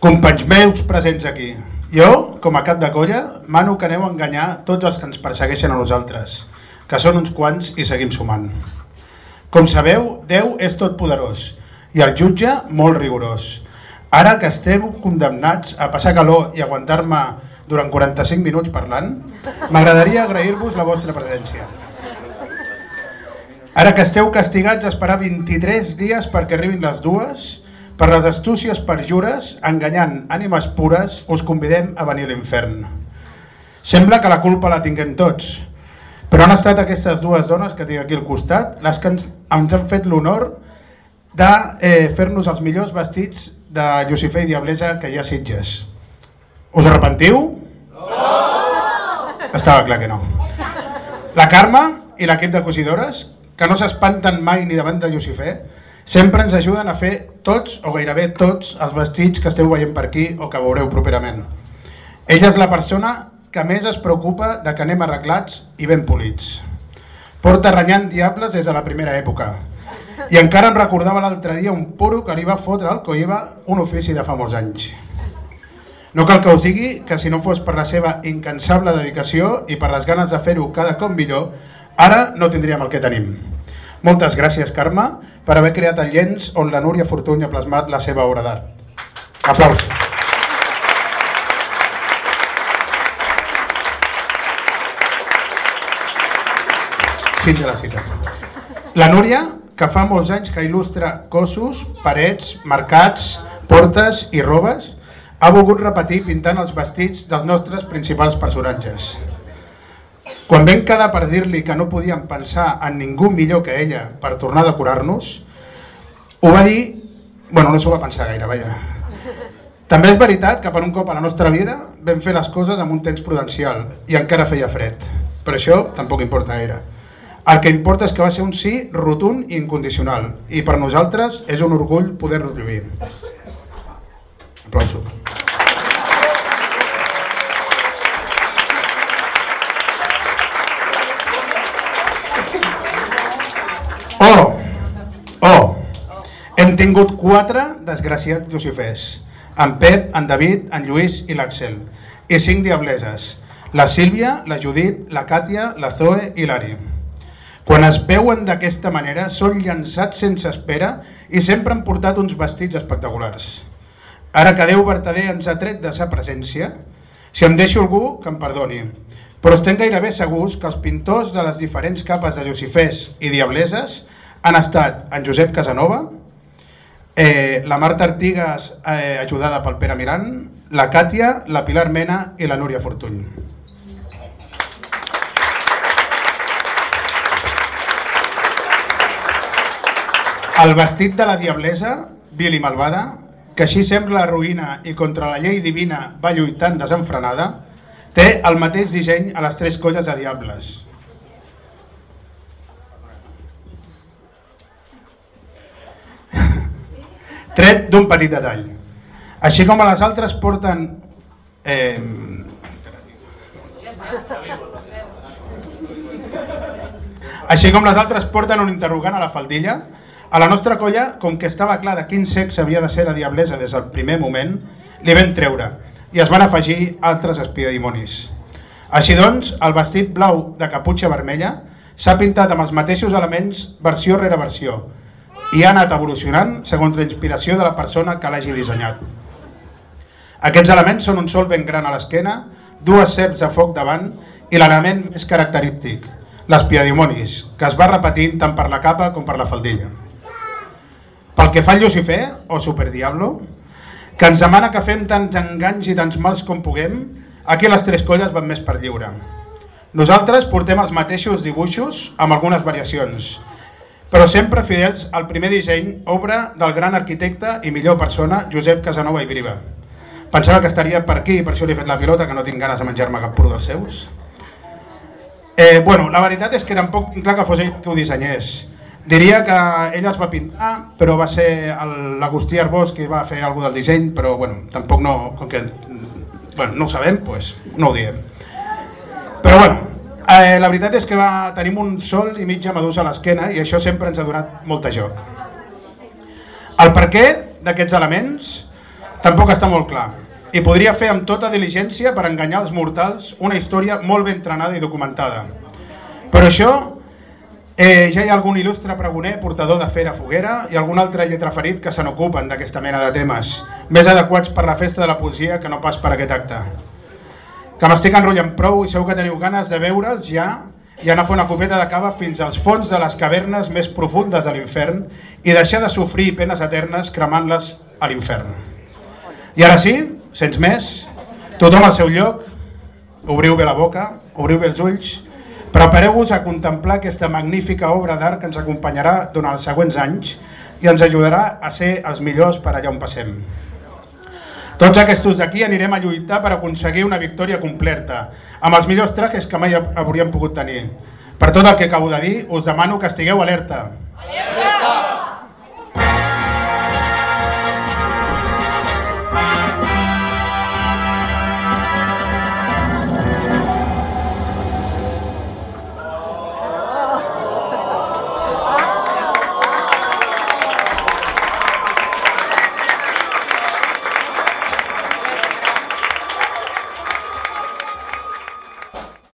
Companys meus presents aquí, jo, com a cap de colla, mano que aneu a enganyar tots els que ens persegueixen a nosaltres, que són uns quants i seguim sumant. Com sabeu, Déu és tot poderós i el jutge molt rigorós. Ara que esteu condemnats a passar calor i aguantar-me durant 45 minuts parlant, m'agradaria agrair-vos la vostra presència. Ara que esteu castigats a esperar 23 dies perquè arribin les dues, per les astúcies perjures, enganyant ànimes pures, us convidem a venir a l'infern. Sembla que la culpa la tinguem tots, però han estat aquestes dues dones que tinc aquí al costat les que ens, ens han fet l'honor de eh, fer-nos els millors vestits de Lucifer i Diablesa que hi ha Sitges. Us arrepentiu? No! Estava clar que no. La Carme i l'equip de cosidores, que no s'espanten mai ni davant de Lucifer, sempre ens ajuden a fer tots, o gairebé tots, els vestits que esteu veient per aquí o que veureu properament. Ella és la persona que més es preocupa de que anem arreglats i ben polits. Porta renyant diables des de la primera època. I encara em recordava l'altre dia un puro que li va fotre al Coiva un ofici de fa molts anys. No cal que us digui que si no fos per la seva incansable dedicació i per les ganes de fer-ho cada cop millor, ara no tindríem el que tenim. Moltes gràcies, Carme, per haver creat el llenç on la Núria Fortuny ha plasmat la seva obra d'art. Aplausos. Fin de la cita. La Núria, que fa molts anys que il·lustra cossos, parets, mercats, portes i robes, ha volgut repetir pintant els vestits dels nostres principals personatges. Quan vam quedar per dir-li que no podíem pensar en ningú millor que ella per tornar a decorar-nos, ho va dir... Bueno, no s'ho va pensar gaire, vaja. També és veritat que per un cop a la nostra vida vam fer les coses amb un temps prudencial i encara feia fred. Però això tampoc importa gaire. El que importa és que va ser un sí rotund i incondicional i per nosaltres és un orgull poder-lo lluir. Aplauso. Oh! Oh! Hem tingut quatre desgraciats lucifers. En Pep, en David, en Lluís i l'Axel. I cinc diableses. La Sílvia, la Judit, la Càtia, la Zoe i l'Ari. Quan es veuen d'aquesta manera, són llançats sense espera i sempre han portat uns vestits espectaculars. Ara que Déu vertader ens ha tret de sa presència, si em deixo algú, que em perdoni. Però estem gairebé segurs que els pintors de les diferents capes de Lucifers i Diableses han estat en Josep Casanova, eh, la Marta Artigas eh, ajudada pel Pere Miran, la Càtia, la Pilar Mena i la Núria Fortuny. El vestit de la Diablesa, vil i malvada, que així sembla la ruïna i contra la llei divina va lluitant desenfrenada, té el mateix disseny a les tres colles de diables. Tret d'un petit detall. Així com a les altres porten... Eh, així com les altres porten un interrogant a la faldilla, a la nostra colla, com que estava clar de quin sexe havia de ser la diablesa des del primer moment, li vam treure i es van afegir altres espiadimonis. Així doncs, el vestit blau de caputxa vermella s'ha pintat amb els mateixos elements versió rere versió i ha anat evolucionant segons la inspiració de la persona que l'hagi dissenyat. Aquests elements són un sol ben gran a l'esquena, dues serps de foc davant i l'element més característic, l'espiadimonis, que es va repetint tant per la capa com per la faldilla. Pel que fa al Lucifer, o Superdiablo, que ens demana que fem tants enganys i tants mals com puguem, aquí les tres colles van més per lliure. Nosaltres portem els mateixos dibuixos amb algunes variacions, però sempre fidels al primer disseny, obra del gran arquitecte i millor persona, Josep Casanova i Briva. Pensava que estaria per aquí, per això li he fet la pilota, que no tinc ganes de menjar-me cap pur dels seus. Eh, bueno, la veritat és que tampoc clar que fos ell que ho dissenyés. Diria que ell es va pintar, però va ser l'Agustí Arbós qui va fer alguna del disseny, però bueno, tampoc no, com que bueno, no ho sabem, pues, no ho diem. Però bueno, eh, la veritat és que va, tenim un sol i mitja medusa a l'esquena i això sempre ens ha donat molt de joc. El per què d'aquests elements? tampoc està molt clar. I podria fer amb tota diligència per enganyar els mortals una història molt ben trenada i documentada. Per això eh, ja hi ha algun il·lustre pregoner, portador de fera foguera i algun altre lletraferit que se n'ocupen d'aquesta mena de temes, més adequats per la festa de la poesia que no pas per aquest acte. Que m'estic enrotllant prou i segur que teniu ganes de veure'ls ja i anar a fer una copeta de cava fins als fons de les cavernes més profundes de l'infern i deixar de sofrir penes eternes cremant-les a l'infern. I ara sí, sense més, tothom al seu lloc, obriu bé la boca, obriu bé els ulls, prepareu-vos a contemplar aquesta magnífica obra d'art que ens acompanyarà durant els següents anys i ens ajudarà a ser els millors per allà on passem. Tots aquests d'aquí anirem a lluitar per aconseguir una victòria completa, amb els millors trajes que mai hauríem pogut tenir. Per tot el que acabo de dir, us demano que estigueu alerta. Alerta!